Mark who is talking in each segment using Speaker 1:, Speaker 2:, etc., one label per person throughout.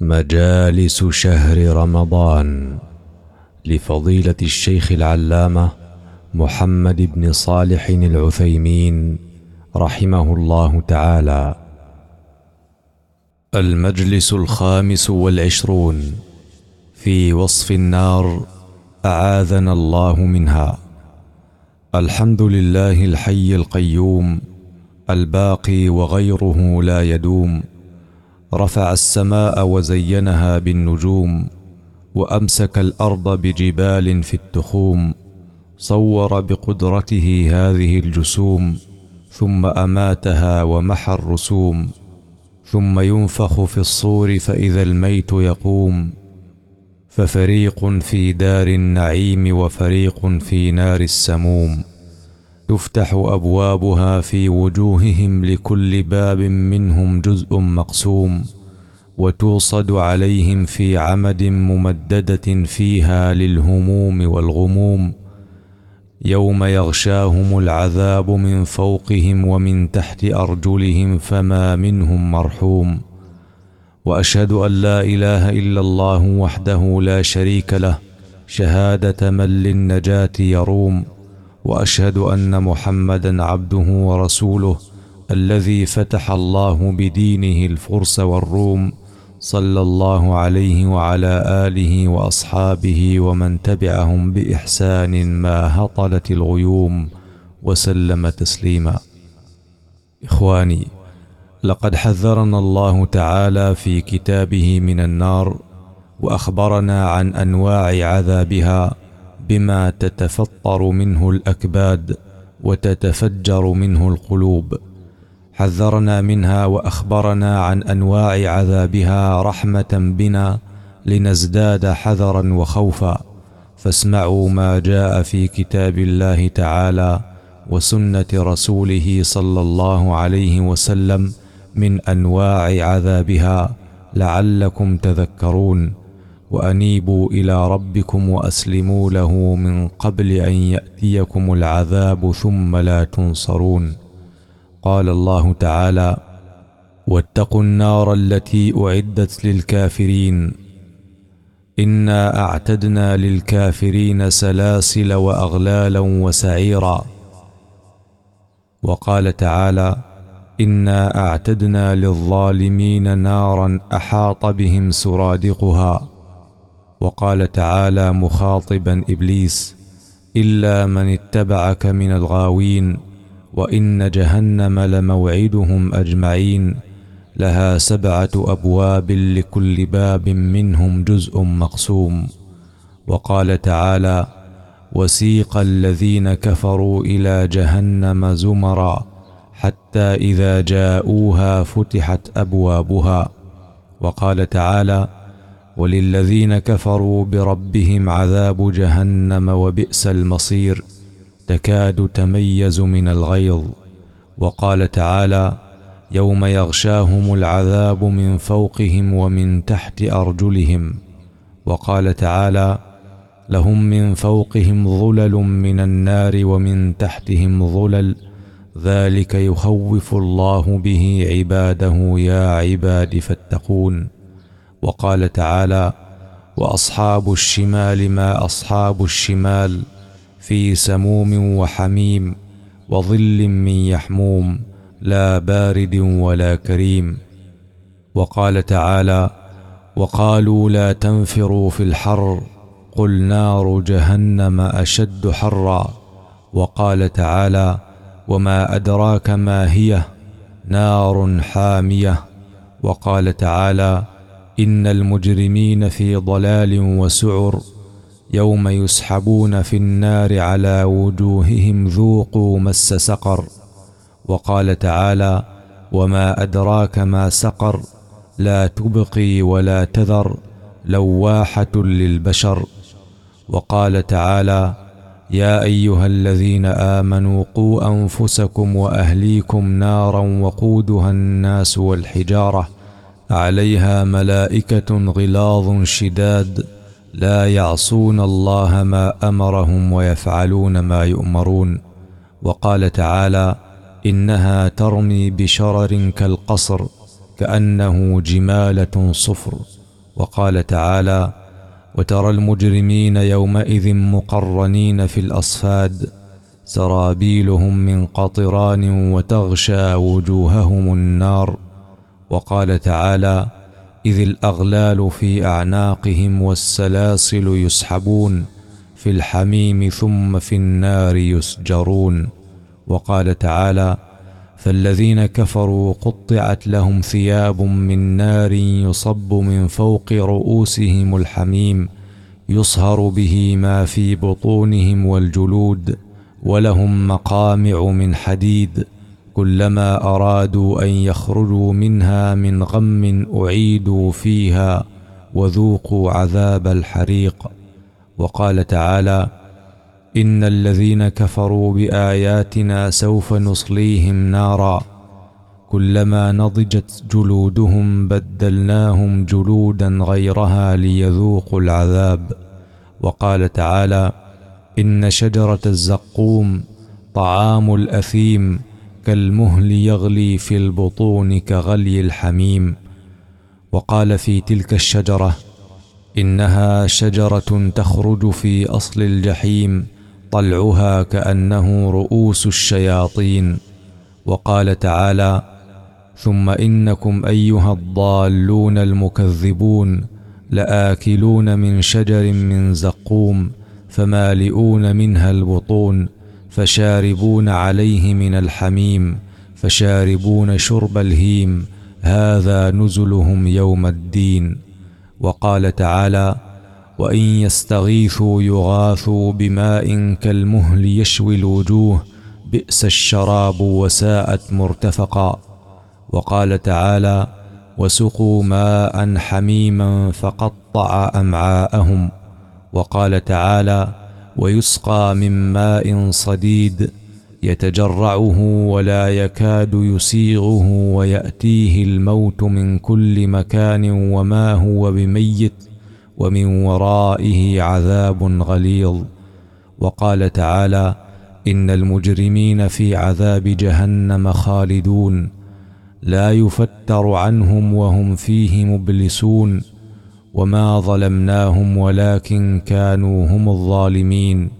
Speaker 1: مجالس شهر رمضان لفضيله الشيخ العلامه محمد بن صالح العثيمين رحمه الله تعالى المجلس الخامس والعشرون في وصف النار اعاذنا الله منها الحمد لله الحي القيوم الباقي وغيره لا يدوم رفع السماء وزينها بالنجوم وامسك الارض بجبال في التخوم صور بقدرته هذه الجسوم ثم اماتها ومحى الرسوم ثم ينفخ في الصور فاذا الميت يقوم ففريق في دار النعيم وفريق في نار السموم تفتح ابوابها في وجوههم لكل باب منهم جزء مقسوم وتوصد عليهم في عمد ممدده فيها للهموم والغموم يوم يغشاهم العذاب من فوقهم ومن تحت ارجلهم فما منهم مرحوم واشهد ان لا اله الا الله وحده لا شريك له شهاده من للنجاه يروم واشهد ان محمدا عبده ورسوله الذي فتح الله بدينه الفرس والروم صلى الله عليه وعلى اله واصحابه ومن تبعهم باحسان ما هطلت الغيوم وسلم تسليما اخواني لقد حذرنا الله تعالى في كتابه من النار واخبرنا عن انواع عذابها بما تتفطر منه الاكباد وتتفجر منه القلوب حذرنا منها واخبرنا عن انواع عذابها رحمه بنا لنزداد حذرا وخوفا فاسمعوا ما جاء في كتاب الله تعالى وسنه رسوله صلى الله عليه وسلم من انواع عذابها لعلكم تذكرون وانيبوا الى ربكم واسلموا له من قبل ان ياتيكم العذاب ثم لا تنصرون قال الله تعالى واتقوا النار التي اعدت للكافرين انا اعتدنا للكافرين سلاسل واغلالا وسعيرا وقال تعالى انا اعتدنا للظالمين نارا احاط بهم سرادقها وقال تعالى مخاطبا ابليس الا من اتبعك من الغاوين وان جهنم لموعدهم اجمعين لها سبعه ابواب لكل باب منهم جزء مقسوم وقال تعالى وسيق الذين كفروا الى جهنم زمرا حتى اذا جاءوها فتحت ابوابها وقال تعالى وللذين كفروا بربهم عذاب جهنم وبئس المصير تكاد تميز من الغيظ وقال تعالى يوم يغشاهم العذاب من فوقهم ومن تحت ارجلهم وقال تعالى لهم من فوقهم ظلل من النار ومن تحتهم ظلل ذلك يخوف الله به عباده يا عباد فاتقون وقال تعالى واصحاب الشمال ما اصحاب الشمال في سموم وحميم وظل من يحموم لا بارد ولا كريم وقال تعالى وقالوا لا تنفروا في الحر قل نار جهنم اشد حرا وقال تعالى وما ادراك ما هي نار حاميه وقال تعالى ان المجرمين في ضلال وسعر يوم يسحبون في النار على وجوههم ذوقوا مس سقر وقال تعالى وما ادراك ما سقر لا تبقي ولا تذر لواحه للبشر وقال تعالى يا ايها الذين امنوا قوا انفسكم واهليكم نارا وقودها الناس والحجاره عليها ملائكه غلاظ شداد لا يعصون الله ما امرهم ويفعلون ما يؤمرون وقال تعالى انها ترمي بشرر كالقصر كانه جماله صفر وقال تعالى وترى المجرمين يومئذ مقرنين في الاصفاد سرابيلهم من قطران وتغشى وجوههم النار وقال تعالى اذ الاغلال في اعناقهم والسلاسل يسحبون في الحميم ثم في النار يسجرون وقال تعالى فالذين كفروا قطعت لهم ثياب من نار يصب من فوق رؤوسهم الحميم يصهر به ما في بطونهم والجلود ولهم مقامع من حديد كلما ارادوا ان يخرجوا منها من غم اعيدوا فيها وذوقوا عذاب الحريق وقال تعالى ان الذين كفروا باياتنا سوف نصليهم نارا كلما نضجت جلودهم بدلناهم جلودا غيرها ليذوقوا العذاب وقال تعالى ان شجره الزقوم طعام الاثيم كالمهل يغلي في البطون كغلي الحميم وقال في تلك الشجره انها شجره تخرج في اصل الجحيم طلعها كانه رؤوس الشياطين وقال تعالى ثم انكم ايها الضالون المكذبون لاكلون من شجر من زقوم فمالئون منها البطون فشاربون عليه من الحميم فشاربون شرب الهيم هذا نزلهم يوم الدين وقال تعالى وان يستغيثوا يغاثوا بماء كالمهل يشوي الوجوه بئس الشراب وساءت مرتفقا وقال تعالى وسقوا ماء حميما فقطع امعاءهم وقال تعالى ويسقى من ماء صديد يتجرعه ولا يكاد يسيغه وياتيه الموت من كل مكان وما هو بميت ومن ورائه عذاب غليظ وقال تعالى ان المجرمين في عذاب جهنم خالدون لا يفتر عنهم وهم فيه مبلسون وما ظلمناهم ولكن كانوا هم الظالمين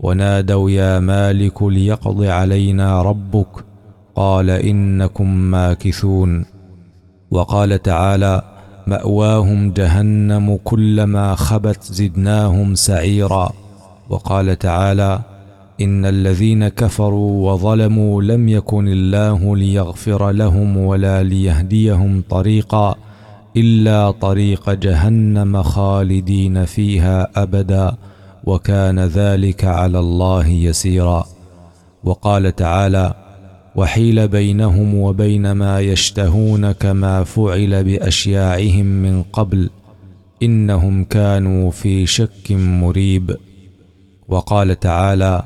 Speaker 1: ونادوا يا مالك ليقض علينا ربك قال انكم ماكثون وقال تعالى ماواهم جهنم كلما خبت زدناهم سعيرا وقال تعالى ان الذين كفروا وظلموا لم يكن الله ليغفر لهم ولا ليهديهم طريقا الا طريق جهنم خالدين فيها ابدا وكان ذلك على الله يسيرا وقال تعالى وحيل بينهم وبين ما يشتهون كما فعل باشياعهم من قبل انهم كانوا في شك مريب وقال تعالى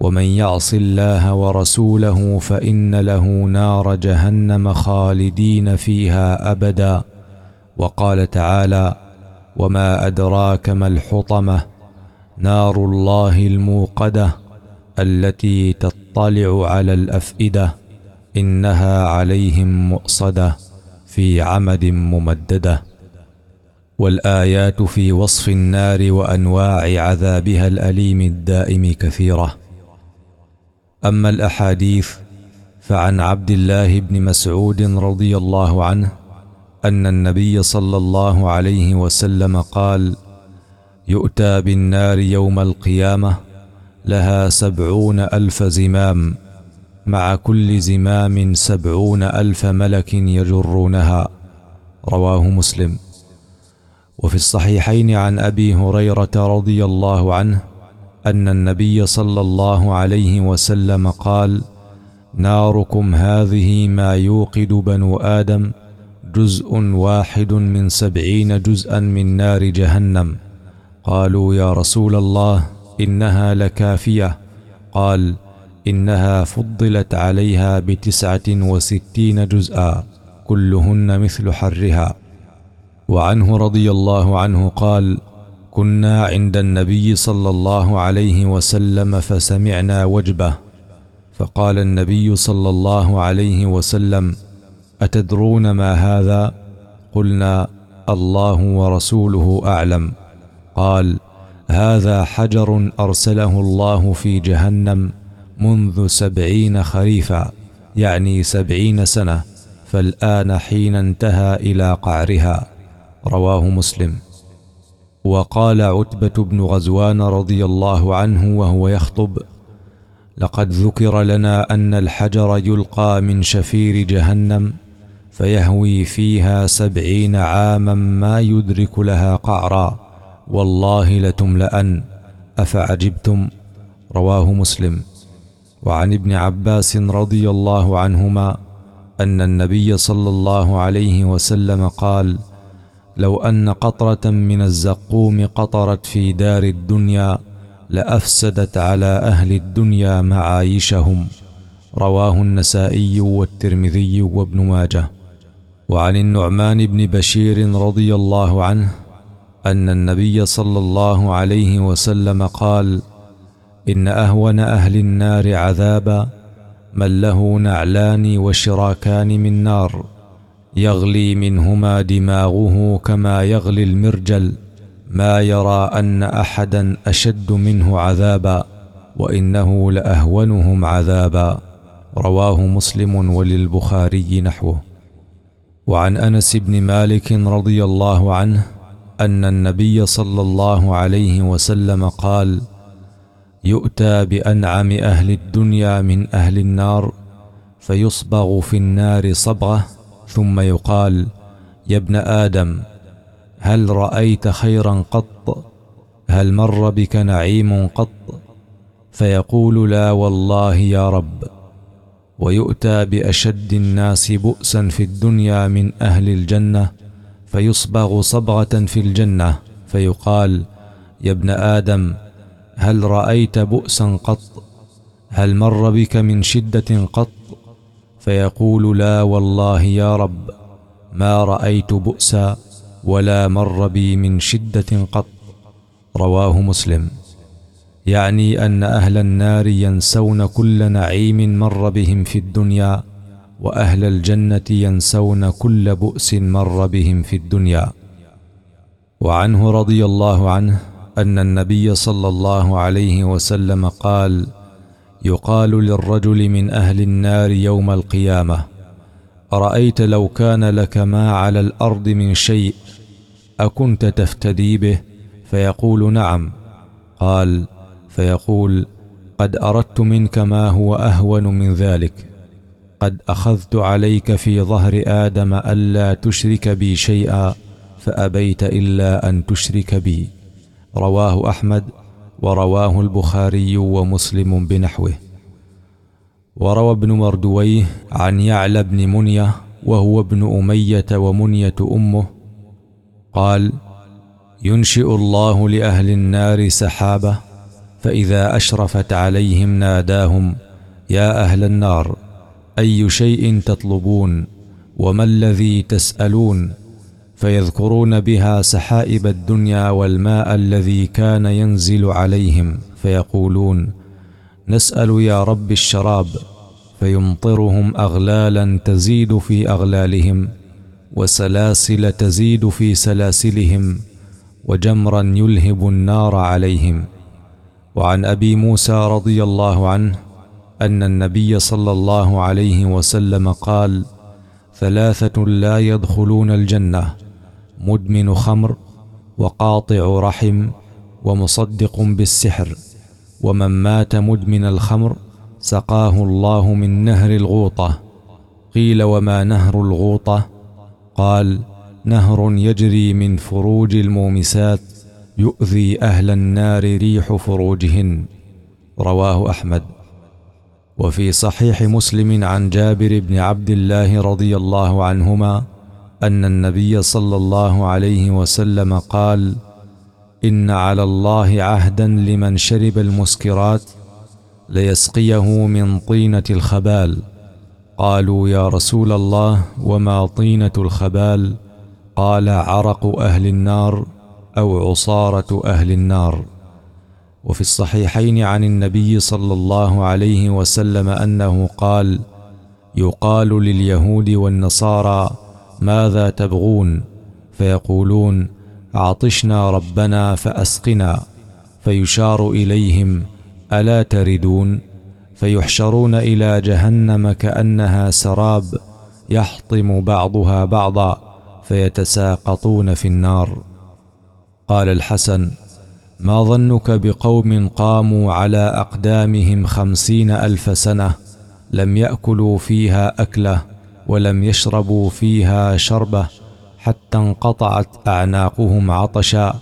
Speaker 1: ومن يعص الله ورسوله فان له نار جهنم خالدين فيها ابدا وقال تعالى وما ادراك ما الحطمه نار الله الموقده التي تطلع على الافئده انها عليهم مؤصده في عمد ممدده والايات في وصف النار وانواع عذابها الاليم الدائم كثيره اما الاحاديث فعن عبد الله بن مسعود رضي الله عنه ان النبي صلى الله عليه وسلم قال يؤتى بالنار يوم القيامه لها سبعون الف زمام مع كل زمام سبعون الف ملك يجرونها رواه مسلم وفي الصحيحين عن ابي هريره رضي الله عنه ان النبي صلى الله عليه وسلم قال ناركم هذه ما يوقد بنو ادم جزء واحد من سبعين جزءا من نار جهنم قالوا يا رسول الله انها لكافيه قال انها فضلت عليها بتسعه وستين جزءا كلهن مثل حرها وعنه رضي الله عنه قال كنا عند النبي صلى الله عليه وسلم فسمعنا وجبه فقال النبي صلى الله عليه وسلم اتدرون ما هذا قلنا الله ورسوله اعلم قال هذا حجر ارسله الله في جهنم منذ سبعين خريفا يعني سبعين سنه فالان حين انتهى الى قعرها رواه مسلم وقال عتبه بن غزوان رضي الله عنه وهو يخطب لقد ذكر لنا ان الحجر يلقى من شفير جهنم فيهوي فيها سبعين عاما ما يدرك لها قعرا والله لتملأن أفعجبتم رواه مسلم وعن ابن عباس رضي الله عنهما أن النبي صلى الله عليه وسلم قال لو أن قطرة من الزقوم قطرت في دار الدنيا لأفسدت على أهل الدنيا معايشهم رواه النسائي والترمذي وابن ماجه وعن النعمان بن بشير رضي الله عنه ان النبي صلى الله عليه وسلم قال ان اهون اهل النار عذابا من له نعلان وشراكان من نار يغلي منهما دماغه كما يغلي المرجل ما يرى ان احدا اشد منه عذابا وانه لاهونهم عذابا رواه مسلم وللبخاري نحوه وعن انس بن مالك رضي الله عنه ان النبي صلى الله عليه وسلم قال يؤتى بانعم اهل الدنيا من اهل النار فيصبغ في النار صبغه ثم يقال يا ابن ادم هل رايت خيرا قط هل مر بك نعيم قط فيقول لا والله يا رب ويؤتى باشد الناس بؤسا في الدنيا من اهل الجنه فيصبغ صبغه في الجنه فيقال يا ابن ادم هل رايت بؤسا قط هل مر بك من شده قط فيقول لا والله يا رب ما رايت بؤسا ولا مر بي من شده قط رواه مسلم يعني ان اهل النار ينسون كل نعيم مر بهم في الدنيا واهل الجنه ينسون كل بؤس مر بهم في الدنيا وعنه رضي الله عنه ان النبي صلى الله عليه وسلم قال يقال للرجل من اهل النار يوم القيامه ارايت لو كان لك ما على الارض من شيء اكنت تفتدي به فيقول نعم قال فيقول قد اردت منك ما هو اهون من ذلك قد اخذت عليك في ظهر ادم الا تشرك بي شيئا فابيت الا ان تشرك بي رواه احمد ورواه البخاري ومسلم بنحوه وروى ابن مردويه عن يعلى بن منيه وهو ابن اميه ومنيه امه قال ينشئ الله لاهل النار سحابه فاذا اشرفت عليهم ناداهم يا اهل النار اي شيء تطلبون وما الذي تسالون فيذكرون بها سحائب الدنيا والماء الذي كان ينزل عليهم فيقولون نسال يا رب الشراب فيمطرهم اغلالا تزيد في اغلالهم وسلاسل تزيد في سلاسلهم وجمرا يلهب النار عليهم وعن ابي موسى رضي الله عنه ان النبي صلى الله عليه وسلم قال ثلاثه لا يدخلون الجنه مدمن خمر وقاطع رحم ومصدق بالسحر ومن مات مدمن الخمر سقاه الله من نهر الغوطه قيل وما نهر الغوطه قال نهر يجري من فروج المومسات يؤذي اهل النار ريح فروجهن رواه احمد وفي صحيح مسلم عن جابر بن عبد الله رضي الله عنهما ان النبي صلى الله عليه وسلم قال ان على الله عهدا لمن شرب المسكرات ليسقيه من طينه الخبال قالوا يا رسول الله وما طينه الخبال قال عرق اهل النار او عصاره اهل النار وفي الصحيحين عن النبي صلى الله عليه وسلم انه قال يقال لليهود والنصارى ماذا تبغون فيقولون عطشنا ربنا فاسقنا فيشار اليهم الا تردون فيحشرون الى جهنم كانها سراب يحطم بعضها بعضا فيتساقطون في النار قال الحسن ما ظنك بقوم قاموا على اقدامهم خمسين الف سنه لم ياكلوا فيها اكله ولم يشربوا فيها شربه حتى انقطعت اعناقهم عطشا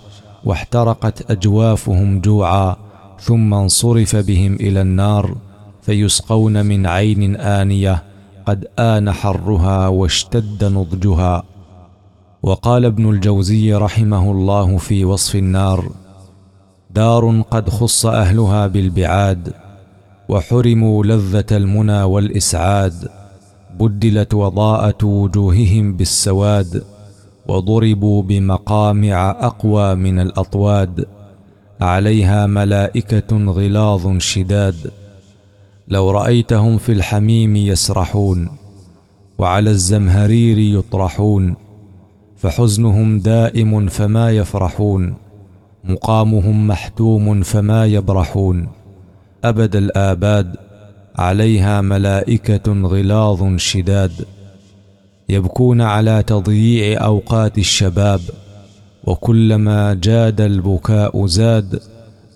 Speaker 1: واحترقت اجوافهم جوعا ثم انصرف بهم الى النار فيسقون من عين انيه قد آن حرها واشتد نضجها وقال ابن الجوزي رحمه الله في وصف النار دار قد خص اهلها بالبعاد وحرموا لذه المنى والاسعاد بدلت وضاءه وجوههم بالسواد وضربوا بمقامع اقوى من الاطواد عليها ملائكه غلاظ شداد لو رايتهم في الحميم يسرحون وعلى الزمهرير يطرحون فحزنهم دائم فما يفرحون مقامهم محتوم فما يبرحون ابد الاباد عليها ملائكه غلاظ شداد يبكون على تضييع اوقات الشباب وكلما جاد البكاء زاد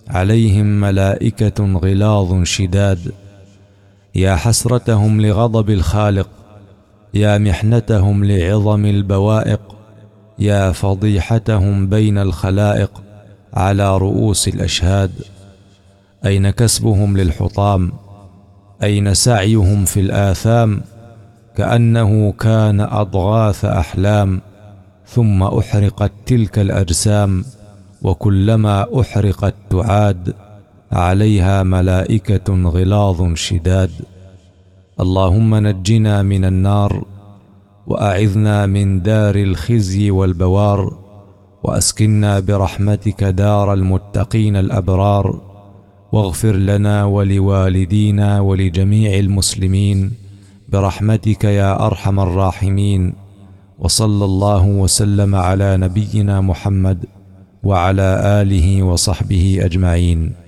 Speaker 1: عليهم ملائكه غلاظ شداد يا حسرتهم لغضب الخالق يا محنتهم لعظم البوائق يا فضيحتهم بين الخلائق على رؤوس الاشهاد اين كسبهم للحطام اين سعيهم في الاثام كانه كان اضغاث احلام ثم احرقت تلك الاجسام وكلما احرقت تعاد عليها ملائكه غلاظ شداد اللهم نجنا من النار واعذنا من دار الخزي والبوار واسكنا برحمتك دار المتقين الابرار واغفر لنا ولوالدينا ولجميع المسلمين برحمتك يا ارحم الراحمين وصلى الله وسلم على نبينا محمد وعلى اله وصحبه اجمعين